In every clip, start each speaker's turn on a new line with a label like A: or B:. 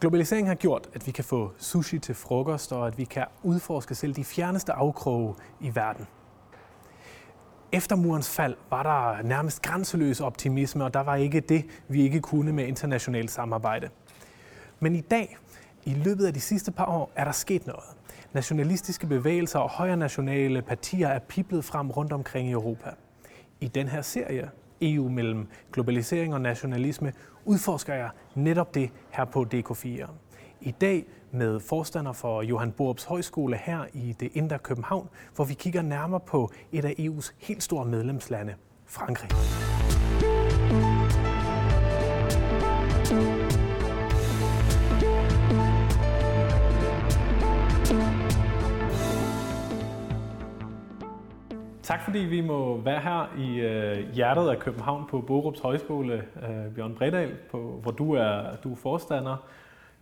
A: Globaliseringen har gjort, at vi kan få sushi til frokost, og at vi kan udforske selv de fjerneste afkroge i verden. Efter murens fald var der nærmest grænseløs optimisme, og der var ikke det, vi ikke kunne med internationalt samarbejde. Men i dag, i løbet af de sidste par år, er der sket noget. Nationalistiske bevægelser og højre nationale partier er piblet frem rundt omkring i Europa. I den her serie, EU mellem globalisering og nationalisme, udforsker jeg netop det her på DK4. I dag med forstander for Johan Borups Højskole her i det indre København, hvor vi kigger nærmere på et af EU's helt store medlemslande, Frankrig. Tak fordi vi må være her i øh, hjertet af København på Borups Højskole, øh, Bjørn Bredal, på, hvor du er, du er forstander.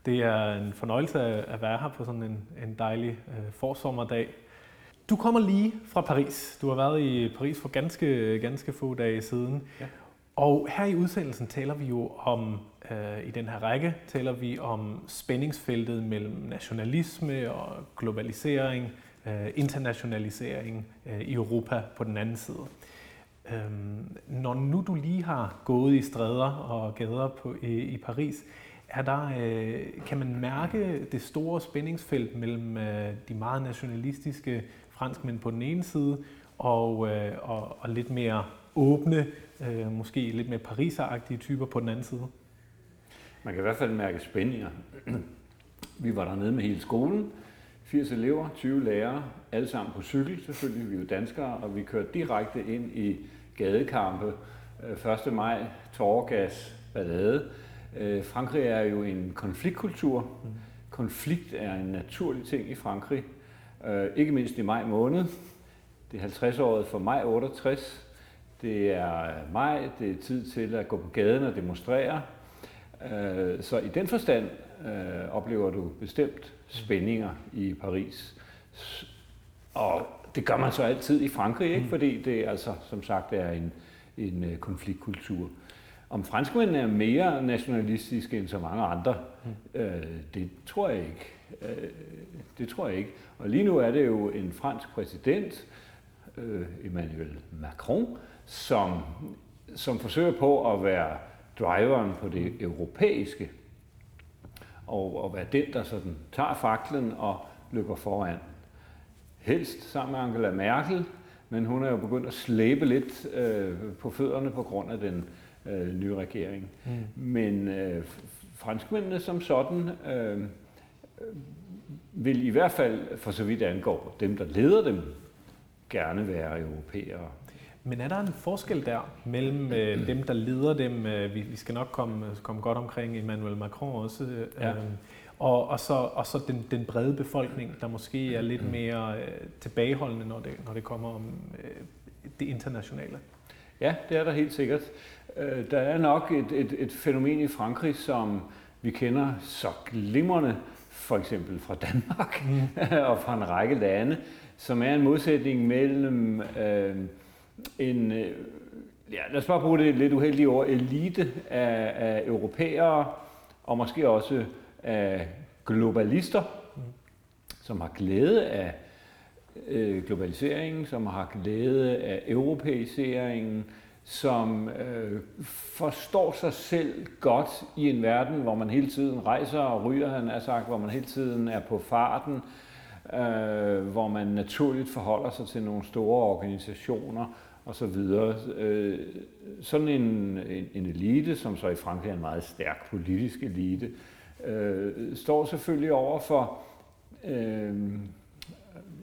A: Det er en fornøjelse at være her på sådan en, en dejlig øh, forsommerdag. Du kommer lige fra Paris. Du har været i Paris for ganske, ganske få dage siden. Ja. Og her i udsendelsen taler vi jo om, øh, i den her række, taler vi om spændingsfeltet mellem nationalisme og globalisering, øh, internationalisering øh, i Europa på den anden side. Øhm, når nu du lige har gået i stræder og gader på, i, i Paris, er der, øh, kan man mærke det store spændingsfelt mellem øh, de meget nationalistiske franskmænd på den ene side og, øh, og, og lidt mere åbne, øh, måske lidt mere pariseragtige typer på den anden side?
B: Man kan i hvert fald mærke spændinger. Vi var dernede med hele skolen, 80 elever, 20 lærere, alle sammen på cykel, selvfølgelig, vi er jo danskere, og vi kørte direkte ind i gadekampe. Øh, 1. Maj, tårgas, ballade. Øh, Frankrig er jo en konfliktkultur. Konflikt er en naturlig ting i Frankrig, øh, ikke mindst i maj måned. Det er 50-året for maj 68. Det er maj, det er tid til at gå på gaden og demonstrere. Så i den forstand oplever du bestemt spændinger i Paris. Og det gør man så altid i Frankrig, ikke? Mm. fordi det altså, som sagt er en, en øh, konfliktkultur. Om franskmændene er mere nationalistiske end så mange andre, mm. øh, det tror jeg ikke. Øh, det tror jeg ikke. Og lige nu er det jo en fransk præsident, øh, Emmanuel Macron, som, som forsøger på at være driveren på det europæiske og, og være den, der sådan tager faklen og løber foran. Helst sammen med Angela Merkel, men hun er jo begyndt at slæbe lidt øh, på fødderne på grund af den øh, nye regering. Mm. Men øh, franskmændene som sådan øh, vil i hvert fald, for så vidt angår dem, der leder dem, gerne være europæere.
A: Men er der en forskel der mellem øh, dem, der leder dem, øh, vi, vi skal nok komme, komme godt omkring Emmanuel Macron også, øh, ja. og, og så, og så den, den brede befolkning, der måske er lidt mere øh, tilbageholdende, når det, når det kommer om øh, det internationale?
B: Ja, det er der helt sikkert. Øh, der er nok et, et, et fænomen i Frankrig, som vi kender så glimrende, for eksempel fra Danmark mm. og fra en række lande, som er en modsætning mellem øh, en, øh, ja, lad os bare bruge det lidt uheldige ord, elite af, af europæere, og måske også af globalister, mm. som har glæde af øh, globaliseringen, som har glæde af europæiseringen, som øh, forstår sig selv godt i en verden, hvor man hele tiden rejser og ryger, han er sagt, hvor man hele tiden er på farten, øh, hvor man naturligt forholder sig til nogle store organisationer, og så videre. Øh, sådan en, en, en elite, som så i Frankrig er en meget stærk politisk elite, øh, står selvfølgelig over for øh,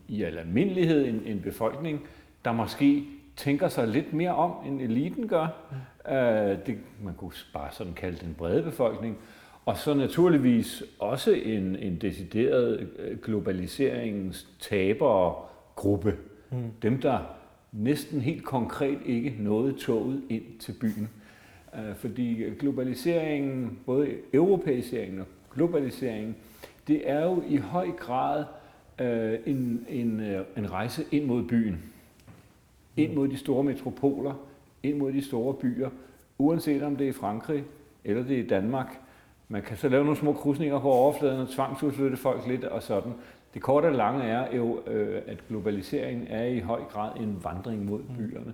B: i al almindelighed en, en befolkning, der måske tænker sig lidt mere om, end eliten gør. Øh, det, man kunne bare sådan kalde den brede befolkning. Og så naturligvis også en, en decideret øh, globaliseringens tabergruppe. Mm. Dem, der næsten helt konkret ikke nåede toget ind til byen. Øh, fordi globaliseringen, både europæiseringen og globaliseringen, det er jo i høj grad øh, en, en, øh, en rejse ind mod byen. Ind mod de store metropoler, ind mod de store byer, uanset om det er i Frankrig eller det er i Danmark. Man kan så lave nogle små krydsninger på overfladen og tvangsudflytte folk lidt og sådan. Det korte og lange er jo, øh, at globaliseringen er i høj grad en vandring mod mm. byerne.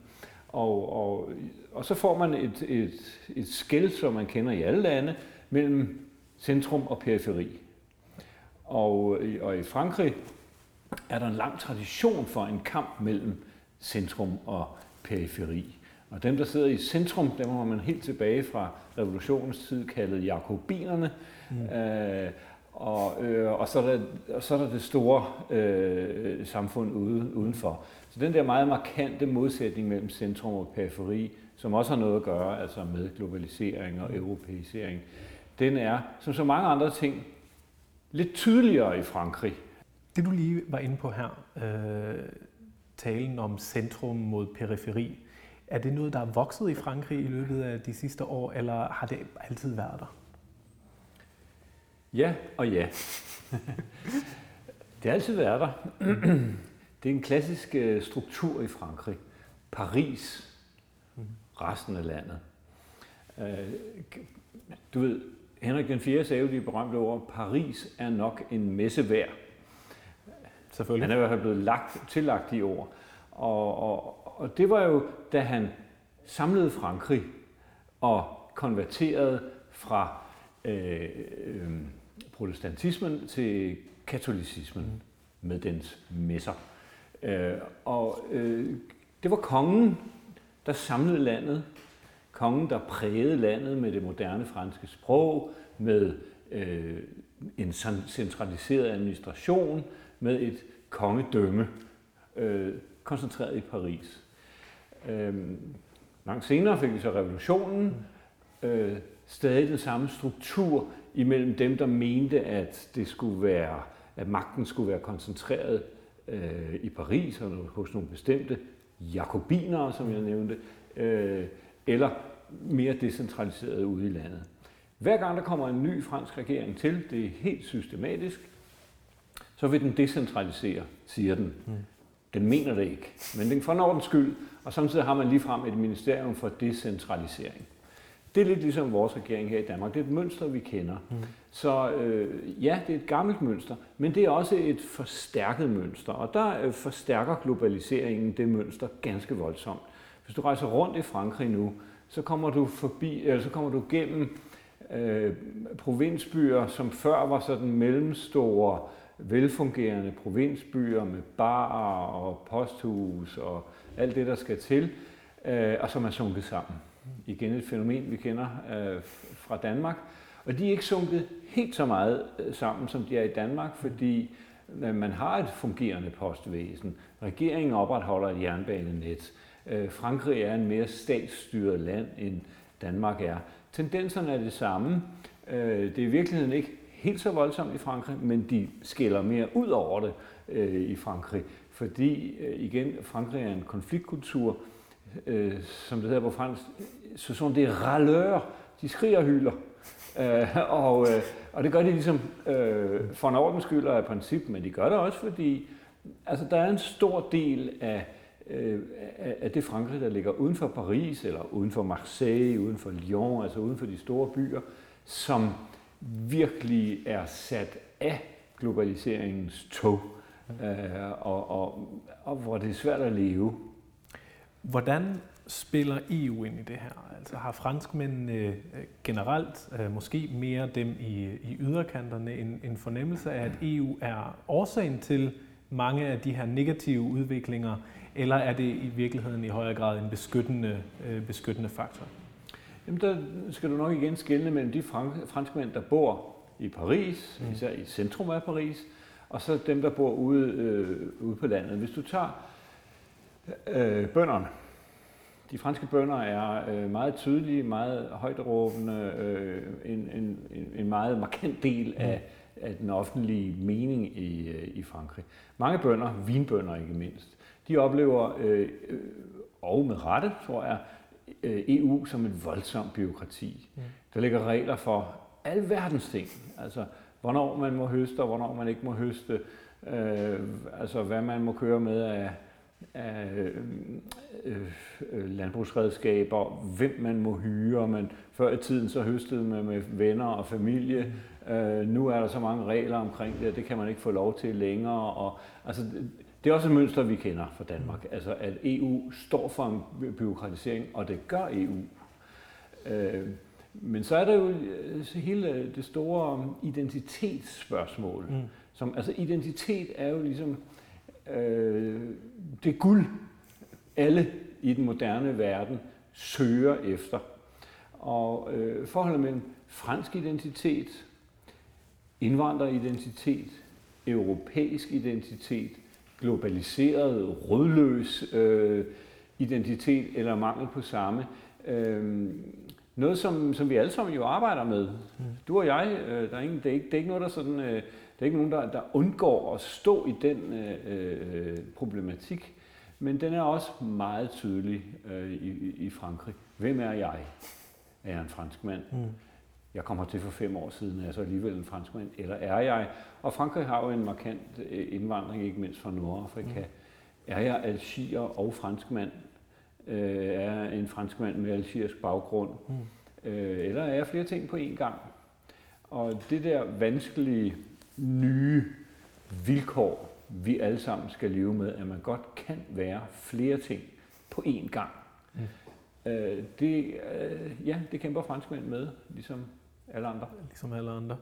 B: Og, og, og så får man et, et, et skæld, som man kender i alle lande, mellem centrum og periferi. Og, og i Frankrig er der en lang tradition for en kamp mellem centrum og periferi. Og dem, der sidder i centrum, dem har man helt tilbage fra revolutionens tid kaldet jakobinerne. Mm. Øh, og, øh, og, så er der, og så er der det store øh, samfund ude, udenfor. Så den der meget markante modsætning mellem centrum og periferi, som også har noget at gøre altså med globalisering og europæisering, den er, som så mange andre ting, lidt tydeligere i Frankrig.
A: Det du lige var inde på her, øh, talen om centrum mod periferi, er det noget, der er vokset i Frankrig i løbet af de sidste år, eller har det altid været der?
B: Ja og ja. det har altid været der. det er en klassisk øh, struktur i Frankrig. Paris, resten af landet. Øh, du ved, Henrik den 4. sagde jo de berømte ord, Paris er nok en messe værd. Selvfølgelig. Han er i hvert fald blevet lagt, tillagt de ord. Og, og, og det var jo, da han samlede Frankrig og konverterede fra øh, øh, protestantismen til katolicismen mm. med dens messer. Øh, og øh, det var kongen, der samlede landet. Kongen, der prægede landet med det moderne franske sprog, med øh, en centraliseret administration, med et kongedømme, øh, koncentreret i Paris. Øh, langt senere fik vi så revolutionen, øh, stadig den samme struktur imellem dem, der mente, at det skulle være, at magten skulle være koncentreret øh, i Paris og hos nogle bestemte jakobinere, som jeg nævnte, øh, eller mere decentraliseret ude i landet. Hver gang der kommer en ny fransk regering til, det er helt systematisk, så vil den decentralisere, siger den. Mm. Den mener det ikke, men den får ordens skyld, og samtidig har man lige frem et ministerium for decentralisering. Det er lidt ligesom vores regering her i Danmark. Det er et mønster, vi kender. Mm. Så øh, ja, det er et gammelt mønster, men det er også et forstærket mønster, og der øh, forstærker globaliseringen det mønster ganske voldsomt. Hvis du rejser rundt i Frankrig nu, så kommer du forbi, eller så kommer du gennem øh, provinsbyer, som før var sådan mellemstore, velfungerende provinsbyer med barer og posthus og alt det, der skal til, øh, og som er sunket sammen. Igen et fænomen, vi kender øh, fra Danmark. Og de er ikke sunket helt så meget øh, sammen, som de er i Danmark, fordi øh, man har et fungerende postvæsen. Regeringen opretholder et jernbanenet. Øh, Frankrig er en mere statsstyret land, end Danmark er. Tendenserne er det samme. Øh, det er i virkeligheden ikke helt så voldsomt i Frankrig, men de skiller mere ud over det øh, i Frankrig. Fordi, igen, Frankrig er en konfliktkultur, øh, som det hedder på fransk, så sådan det râleurs, de skriger og hyler. Øh, og, øh, og det gør de ligesom øh, for en ordens skyld og af princip, men de gør det også, fordi altså, der er en stor del af, øh, af det Frankrig, der ligger uden for Paris, eller uden for Marseille, uden for Lyon, altså uden for de store byer, som virkelig er sat af globaliseringens tog, øh, og, og, og hvor det er svært at leve.
A: Hvordan spiller EU ind i det her? Altså har franskmændene øh, generelt, øh, måske mere dem i, i yderkanterne, en, en fornemmelse af, at EU er årsagen til mange af de her negative udviklinger, eller er det i virkeligheden i højere grad en beskyttende, øh, beskyttende faktor?
B: Jamen der skal du nok igen skelne mellem de franskmænd, der bor i Paris, mm. især i centrum af Paris, og så dem, der bor ude, øh, ude på landet. Hvis du tager øh, bønderne, de franske bønder er øh, meget tydelige, meget højderåbende, øh, en, en, en meget markant del af, af den offentlige mening i, øh, i Frankrig. Mange bønder, vinbønder ikke mindst, de oplever, øh, øh og med rette tror jeg, øh, EU som et voldsomt byråkrati. Mm. Der ligger regler for alverdens ting. Altså, hvornår man må høste, og hvornår man ikke må høste. Øh, altså, hvad man må køre med af af øh, øh, landbrugsredskaber, hvem man må hyre. Man, før i tiden så høstede man med venner og familie. Øh, nu er der så mange regler omkring det, og det kan man ikke få lov til længere. Og, altså, det er også et mønster, vi kender fra Danmark. Altså, at EU står for en byråkratisering, og det gør EU. Øh, men så er der jo øh, hele det store identitetsspørgsmål. Mm. Som, altså identitet er jo ligesom øh, det guld, alle i den moderne verden søger efter. Og øh, forholdet mellem fransk identitet, indvandreridentitet, europæisk identitet, globaliseret, rødløs øh, identitet eller mangel på samme. Øh, noget, som, som vi alle sammen jo arbejder med. Mm. Du og jeg, øh, der er ingen, det, er ikke, det er ikke noget, der sådan, øh, er ikke nogen, der, der undgår at stå i den øh, øh, problematik, men den er også meget tydelig øh, i, i Frankrig. Hvem er jeg? Er jeg en fransk mand? Mm. Jeg kommer til for fem år siden, er jeg så alligevel en fransk mand? Eller er jeg? Og Frankrig har jo en markant øh, indvandring, ikke mindst fra Nordafrika. Mm. Er jeg algier og franskmand? øh, er en franskmand med algerisk baggrund, mm. øh, eller er flere ting på én gang. Og det der vanskelige, nye vilkår, vi alle sammen skal leve med, at man godt kan være flere ting på én gang. Mm. Øh, det, øh, ja, det kæmper franskmænd med, ligesom alle andre.
A: Ligesom alle andre.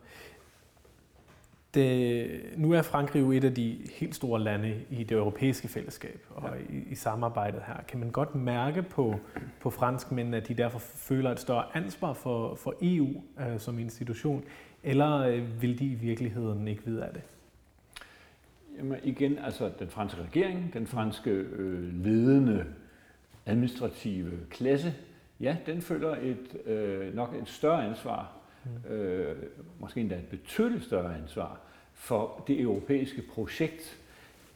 A: Det, nu er Frankrig jo et af de helt store lande i det europæiske fællesskab og ja. i, i samarbejdet her. Kan man godt mærke på, på franskmændene, at de derfor føler et større ansvar for, for EU øh, som institution, eller øh, vil de i virkeligheden ikke vide af det?
B: Jamen igen, altså den franske regering, den franske øh, ledende administrative klasse, ja, den føler et øh, nok et større ansvar mm. øh, måske endda et betydeligt større ansvar for det europæiske projekt,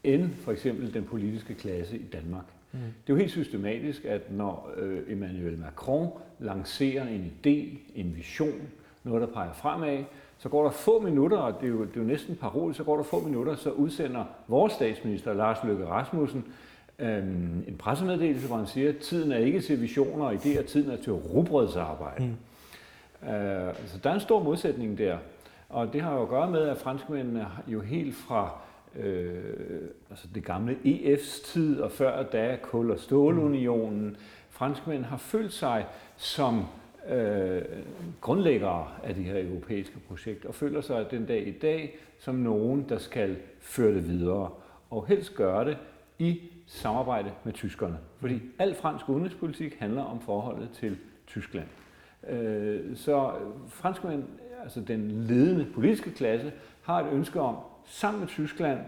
B: end for eksempel den politiske klasse i Danmark. Mm. Det er jo helt systematisk, at når øh, Emmanuel Macron lancerer en idé, en vision, noget, der peger fremad, så går der få minutter, og det er jo, det er jo næsten parodisk, så går der få minutter, så udsender vores statsminister, Lars Løkke Rasmussen, øhm, en pressemeddelelse, hvor han siger, at tiden er ikke til visioner og idéer, tiden er til rugbrødsarbejde. Mm. Øh, så der er en stor modsætning der. Og det har jo at gøre med, at franskmændene jo helt fra øh, altså det gamle EF's tid og før da kul- og stålunionen, franskmændene har følt sig som øh, grundlæggere af de her europæiske projekter, og føler sig den dag i dag som nogen, der skal føre det videre, og helst gøre det i samarbejde med tyskerne. Fordi al fransk udenrigspolitik handler om forholdet til Tyskland. Øh, så franskmænd, altså den ledende politiske klasse, har et ønske om, sammen med Tyskland,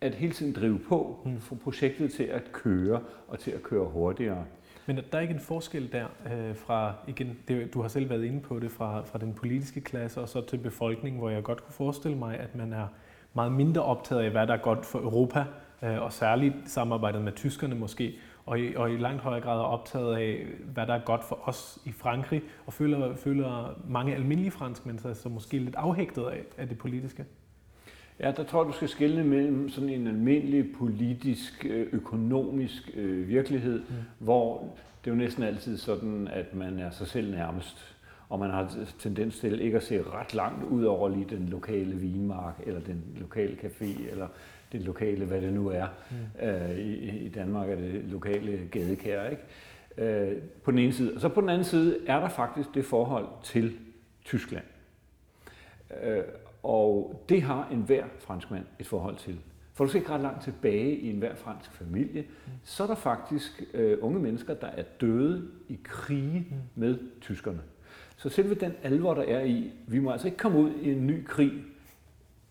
B: at hele tiden drive på, mm. for projektet til at køre og til at køre hurtigere.
A: Men der er ikke en forskel der øh, fra, igen, det, du har selv været inde på det, fra, fra den politiske klasse og så til befolkningen, hvor jeg godt kunne forestille mig, at man er meget mindre optaget af, hvad der er godt for Europa, øh, og særligt samarbejdet med tyskerne måske, og i, og i langt højere grad er optaget af, hvad der er godt for os i Frankrig, og føler, føler mange almindelige franskmænd sig så måske lidt afhægtet af, af det politiske.
B: Ja, der tror jeg, du skal skille mellem sådan en almindelig politisk, øh, økonomisk øh, virkelighed, mm. hvor det er jo næsten altid sådan, at man er sig selv nærmest, og man har tendens til ikke at se ret langt ud over lige den lokale vinmark, eller den lokale café, eller det lokale, hvad det nu er. Mm. Øh, i, I Danmark er det lokale gadekær, ikke? Øh, på den ene side. Og så på den anden side er der faktisk det forhold til Tyskland. Øh, og det har enhver franskmand et forhold til. For du skal ikke ret langt tilbage i enhver fransk familie, så er der faktisk øh, unge mennesker, der er døde i krige med tyskerne. Så selve den alvor, der er i, vi må altså ikke komme ud i en ny krig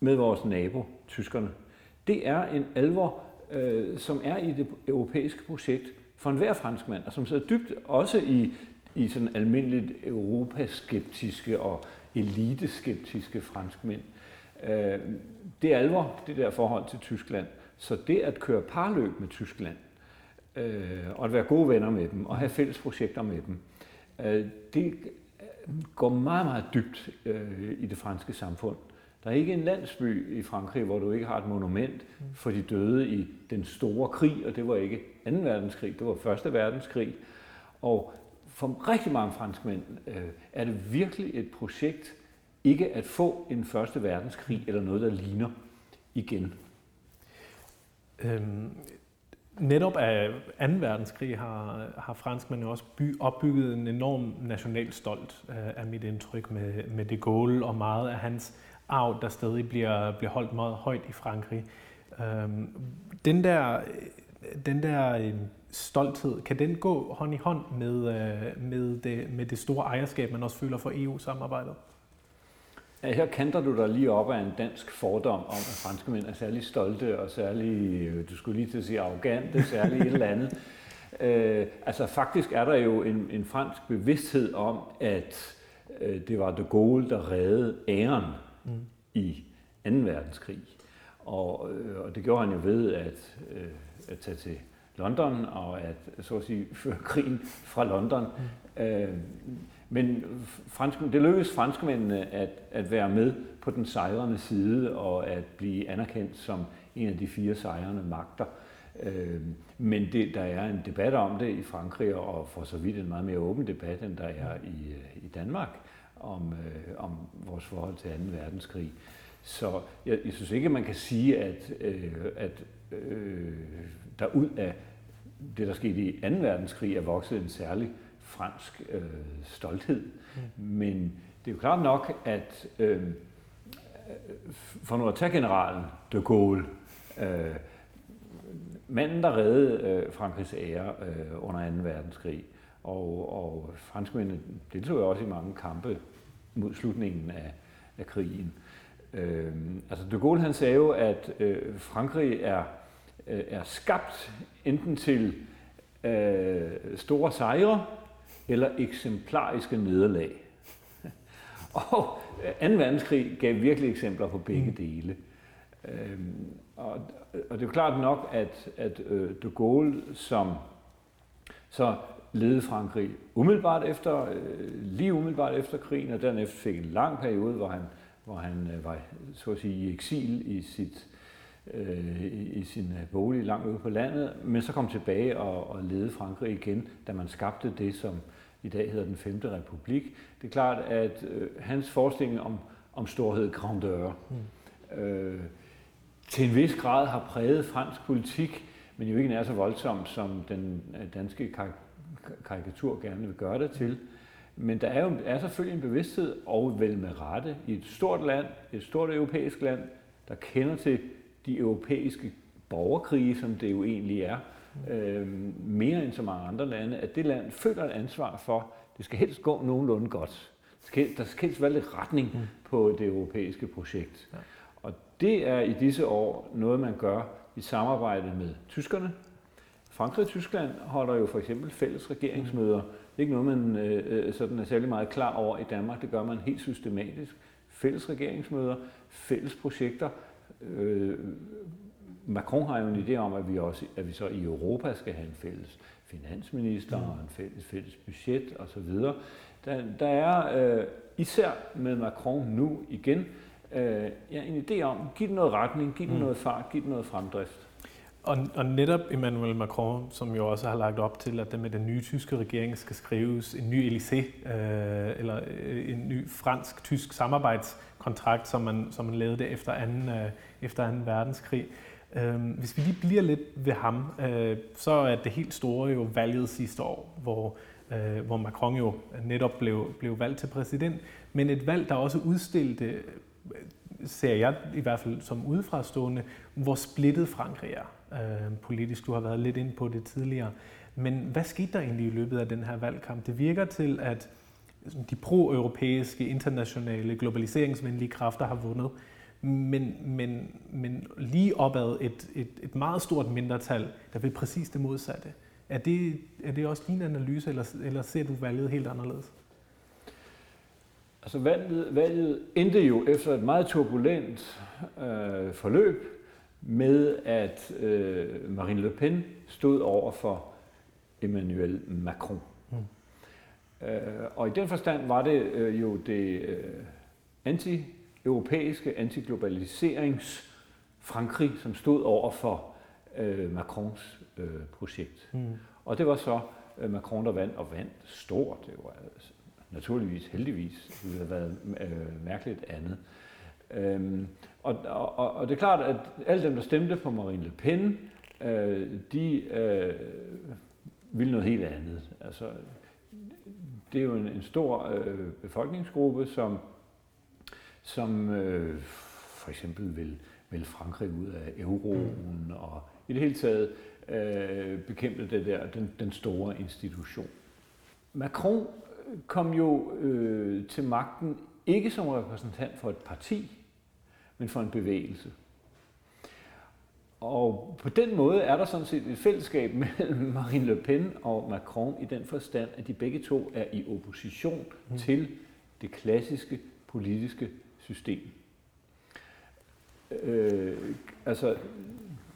B: med vores nabo, tyskerne det er en alvor, øh, som er i det europæiske projekt for enhver franskmand, og som sidder dybt også i, i sådan almindeligt europaskeptiske og eliteskeptiske franskmænd. Øh, det er alvor, det der forhold til Tyskland. Så det at køre parløb med Tyskland, øh, og at være gode venner med dem, og have fælles projekter med dem, øh, det øh, går meget, meget dybt øh, i det franske samfund. Der er ikke en landsby i Frankrig, hvor du ikke har et monument for de døde i den store krig, og det var ikke 2. verdenskrig, det var 1. verdenskrig. Og for rigtig mange franskmænd øh, er det virkelig et projekt ikke at få en første verdenskrig eller noget, der ligner igen.
A: Øhm, netop af 2. verdenskrig har, har franskmændene også by, opbygget en enorm national stolt, øh, er mit indtryk, med, med de Gaulle og meget af hans arv, der stadig bliver, bliver holdt meget højt i Frankrig. Øhm, den der, den der øh, stolthed, kan den gå hånd i hånd med, øh, med, det, med det store ejerskab, man også føler for EU-samarbejdet?
B: Ja, her kanter du dig lige op af en dansk fordom om, at franske mænd er særlig stolte og særlig, øh, du skulle lige til at sige arrogante, særlig et eller andet. Øh, altså faktisk er der jo en, en fransk bevidsthed om, at øh, det var de Gaulle, der reddede æren mm. i 2. verdenskrig. Og, øh, og det gjorde han jo ved at, øh, at tage til London og at så at sige føre krigen fra London. Mm. Øh, men fransk, det lykkedes franskmændene at, at være med på den sejrende side og at blive anerkendt som en af de fire sejrende magter. Øh, men det, der er en debat om det i Frankrig, og for så vidt en meget mere åben debat, end der er i, i Danmark, om, øh, om vores forhold til 2. verdenskrig. Så jeg, jeg synes ikke, man kan sige, at, øh, at øh, der ud af det, der skete i 2. verdenskrig, er vokset en særlig fransk øh, stolthed. Mm. Men det er jo klart nok, at øh, for nu at tage generalen de Gaulle, øh, manden, der reddede øh, Frankrigs ære øh, under 2. verdenskrig, og, og franskmændene deltog også i mange kampe mod slutningen af, af krigen. Øh, altså de Gaulle han sagde jo, at øh, Frankrig er, øh, er skabt enten til øh, store sejre eller eksemplariske nederlag. og 2. verdenskrig gav virkelig eksempler på begge mm. dele. Øhm, og, og det er jo klart nok, at, at øh, de Gaulle, som så ledede Frankrig umiddelbart efter, øh, lige umiddelbart efter krigen, og dernæst fik en lang periode, hvor han, hvor han øh, var så at sige, i eksil i sit øh, i sin øh, bolig langt ude på landet, men så kom tilbage og, og ledede Frankrig igen, da man skabte det, som i dag hedder den 5. republik. Det er klart, at øh, hans forestilling om, om storhed, grandeur, mm. øh, til en vis grad har præget fransk politik, men jo ikke nær så voldsomt, som den øh, danske karikatur gerne vil gøre det til. Men der er jo er selvfølgelig en bevidsthed, og vel med rette, i et stort land, et stort europæisk land, der kender til de europæiske borgerkrige, som det jo egentlig er, øh, mere end så mange andre lande, at det land føler et ansvar for, det skal helst gå nogenlunde godt. Skal, der skal helst være lidt retning mm. på det europæiske projekt. Ja. Og det er i disse år noget, man gør i samarbejde med tyskerne. Frankrig og Tyskland holder jo for eksempel fælles regeringsmøder. Det er ikke noget, man øh, øh, sådan er særlig meget klar over i Danmark. Det gør man helt systematisk. Fælles regeringsmøder, fælles projekter, Øh, Macron har jo en idé om, at vi, også, at vi så i Europa skal have en fælles finansminister mm. og en fælles, fælles budget osv. Der, der er øh, især med Macron nu igen øh, ja, en idé om, giv den noget retning, giv den mm. noget fart, giv den noget fremdrift.
A: Og, og netop Emmanuel Macron, som jo også har lagt op til, at det med den nye tyske regering skal skrives en ny Elysée, øh, eller øh, en ny fransk-tysk samarbejdskontrakt, som man, som man lavede det efter anden, øh, efter 2. verdenskrig. Øh, hvis vi lige bliver lidt ved ham, øh, så er det helt store jo valget sidste år, hvor, øh, hvor Macron jo netop blev, blev valgt til præsident, men et valg, der også udstillede øh, ser jeg i hvert fald som udefrastående, hvor splittet Frankrig er øh, politisk. Du har været lidt ind på det tidligere. Men hvad skete der egentlig i løbet af den her valgkamp? Det virker til, at de pro-europæiske, internationale, globaliseringsvenlige kræfter har vundet. Men, men, men lige opad et, et, et meget stort mindretal, der vil præcis det modsatte. Er det, er det også din analyse, eller, eller ser du valget helt anderledes?
B: Altså valget, valget endte jo efter et meget turbulent øh, forløb med, at øh, Marine Le Pen stod over for Emmanuel Macron. Mm. Øh, og i den forstand var det øh, jo det øh, anti europæiske antiglobaliserings Frankrig, som stod over for øh, Macrons øh, projekt. Mm. Og det var så øh, Macron, der vandt, og vandt stort. Det var altså, naturligvis, heldigvis, det ville have været øh, mærkeligt andet. Øhm, og, og, og det er klart, at alle dem, der stemte på Marine Le Pen, øh, de øh, ville noget helt andet. Altså, det er jo en, en stor øh, befolkningsgruppe, som, som øh, for eksempel vil, vil Frankrig ud af euroen, mm. og i det hele taget øh, bekæmpe det der, den, den store institution. Macron kom jo øh, til magten ikke som repræsentant for et parti, men for en bevægelse. Og på den måde er der sådan set et fællesskab mellem Marine Le Pen og Macron i den forstand, at de begge to er i opposition mm. til det klassiske politiske system. Øh, altså,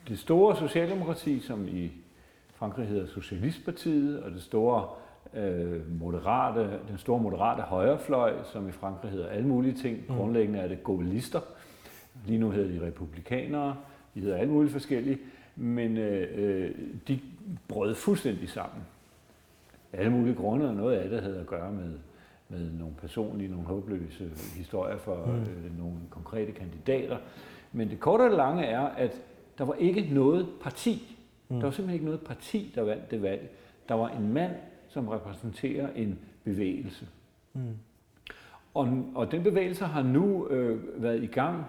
B: det store socialdemokrati, som i Frankrig hedder Socialistpartiet, og det store øh, moderate, den store moderate højrefløj, som i Frankrig hedder alle mulige ting. Mm. Grundlæggende er det gaulister. Lige nu hedder de republikanere. De hedder alle mulige forskellige. Men øh, øh, de brød fuldstændig sammen. Alle mulige grunde, og noget af det havde at gøre med, med nogle personlige, nogle håbløse historier for mm. øh, nogle konkrete kandidater. Men det korte og det lange er, at der var ikke noget parti. Mm. Der var simpelthen ikke noget parti, der vandt det valg. Der var en mand, som repræsenterer en bevægelse. Mm. Og, og den bevægelse har nu øh, været i gang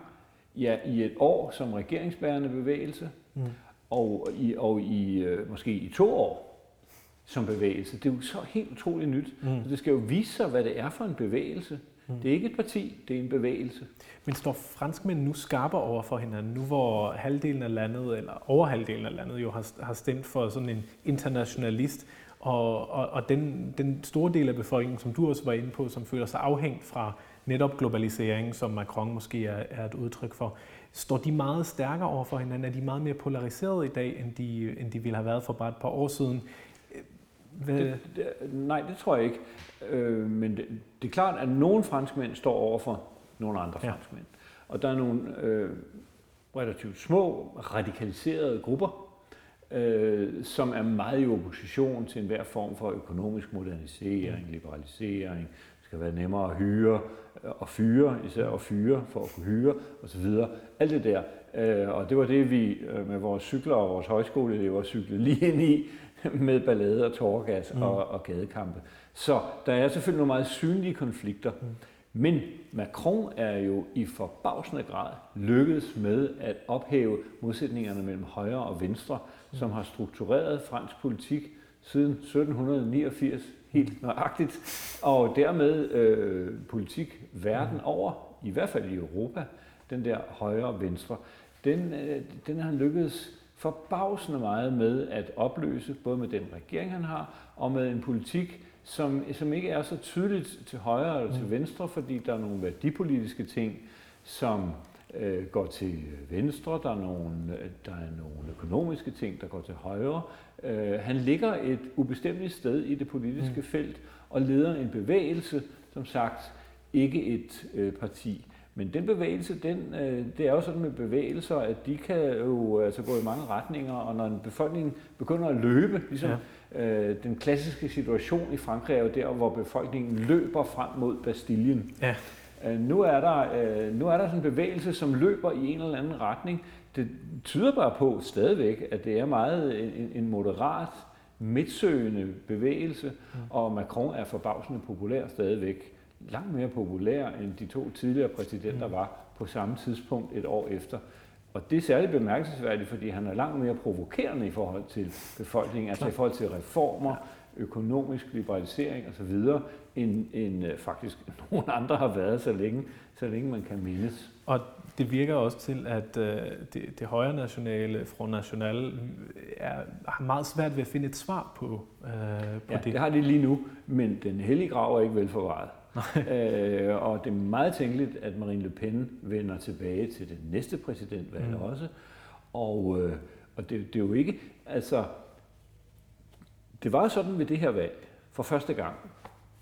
B: ja, i et år som regeringsbærende bevægelse, mm. og i, og i øh, måske i to år som bevægelse. Det er jo så helt utroligt nyt. Mm. Så det skal jo vise sig, hvad det er for en bevægelse. Mm. Det er ikke et parti, det er en bevægelse.
A: Men står franskmænd nu skarper over for hinanden, nu hvor halvdelen af landet, eller over halvdelen af landet jo har, har stemt for sådan en internationalist, og, og, og den, den store del af befolkningen, som du også var inde på, som føler sig afhængt fra netop globalisering, som Macron måske er, er et udtryk for, står de meget stærkere over for hinanden? Er de meget mere polariseret i dag, end de, end de ville have været for bare et par år siden?
B: Hvad? Det, det, nej, det tror jeg ikke. Øh, men det, det er klart, at nogle franskmænd står over for nogle andre ja. franskmænd. Og der er nogle øh, relativt små, radikaliserede grupper, øh, som er meget i opposition til enhver form for økonomisk modernisering, liberalisering. Det skal være nemmere at hyre øh, og fyre, især at fyre for at kunne hyre osv. Alt det der. Øh, og det var det, vi øh, med vores cykler og vores højskoleelever cyklede lige ind i med ballade og tårgas mm. og, og gadekampe. Så der er selvfølgelig nogle meget synlige konflikter. Mm. Men Macron er jo i forbavsende grad lykkedes med at ophæve modsætningerne mellem højre og venstre, som har struktureret fransk politik siden 1789 helt nøjagtigt, og dermed øh, politik verden over, i hvert fald i Europa, den der højre og venstre, den, øh, den har lykkedes forbavsende meget med at opløse, både med den regering, han har, og med en politik, som, som ikke er så tydeligt til højre eller til mm. venstre, fordi der er nogle værdipolitiske ting, som øh, går til venstre, der er, nogle, der er nogle økonomiske ting, der går til højre. Øh, han ligger et ubestemt sted i det politiske mm. felt og leder en bevægelse, som sagt ikke et øh, parti. Men den bevægelse, den, øh, det er jo sådan med bevægelser, at de kan jo altså gå i mange retninger, og når en befolkning begynder at løbe, ligesom ja. øh, den klassiske situation i Frankrig er jo der, hvor befolkningen løber frem mod Bastillen. Ja. Øh, nu, er der, øh, nu er der sådan en bevægelse, som løber i en eller anden retning. Det tyder bare på stadigvæk, at det er meget en, en moderat, midtsøgende bevægelse, mm. og Macron er forbavsende populær stadigvæk langt mere populær end de to tidligere præsidenter mm. var på samme tidspunkt et år efter. Og det er særligt bemærkelsesværdigt, fordi han er langt mere provokerende i forhold til befolkningen, altså i forhold til reformer, økonomisk liberalisering osv., end, end øh, faktisk nogle andre har været, så længe, så længe man kan mindes.
A: Og det virker også til, at øh, det, det højre nationale, Front National, er, har meget svært ved at finde et svar på, øh,
B: på ja, det. det har de lige nu, men den hellige grav er ikke velforvaret. øh, og det er meget tænkeligt, at Marine Le Pen vender tilbage til det næste præsidentvalg mm. også. Og, øh, og det, det er jo ikke, altså, det var sådan ved det her valg, for første gang,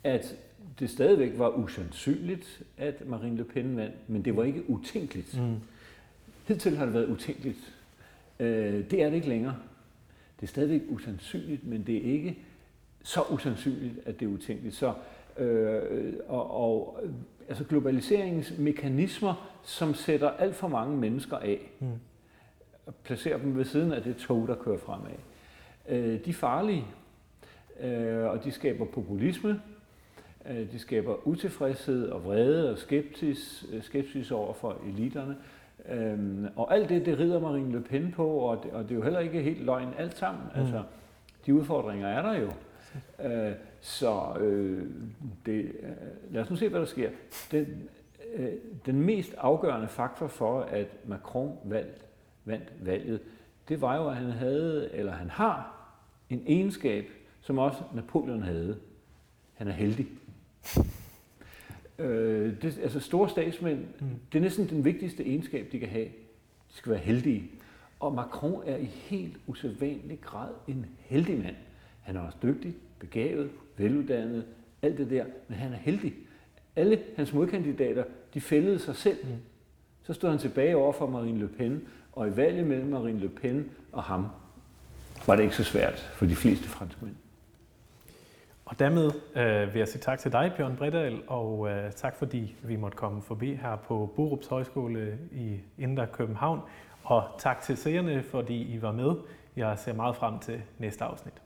B: at det stadigvæk var usandsynligt, at Marine Le Pen vandt, men det var ikke utænkeligt. Mm. Hidtil har det været utænkeligt. Øh, det er det ikke længere. Det er stadigvæk usandsynligt, men det er ikke så usandsynligt, at det er utænkeligt. Så, øh, og, og altså globaliseringens mekanismer, som sætter alt for mange mennesker af, mm. og placerer dem ved siden af det tog, der kører fremad. Øh, de er farlige, øh, og de skaber populisme, øh, de skaber utilfredshed og vrede og skepsis, øh, skepsis over for eliterne. Øhm, og alt det, det rider Marine Le Pen på, og det, og det er jo heller ikke helt løgn alt sammen. Mm. Altså, de udfordringer er der jo. Øh, så øh, det, øh, lad os nu se, hvad der sker. Den, øh, den mest afgørende faktor for, at Macron valgt, vandt valget, det var jo, at han havde, eller han har, en egenskab, som også Napoleon havde. Han er heldig. Øh, det, altså store statsmænd, mm. det er næsten den vigtigste egenskab, de kan have. De skal være heldige. Og Macron er i helt usædvanlig grad en heldig mand. Han er også dygtig, begavet, veluddannet, alt det der, men han er heldig. Alle hans modkandidater, de fældede sig selv. Mm. Så stod han tilbage over for Marine Le Pen, og i valget mellem Marine Le Pen og ham, var det ikke så svært for de fleste franskmænd.
A: Og dermed øh, vil jeg sige tak til dig, Bjørn Bredal, og øh, tak fordi vi måtte komme forbi her på Borups Højskole i Indre København. Og tak til seerne, fordi I var med. Jeg ser meget frem til næste afsnit.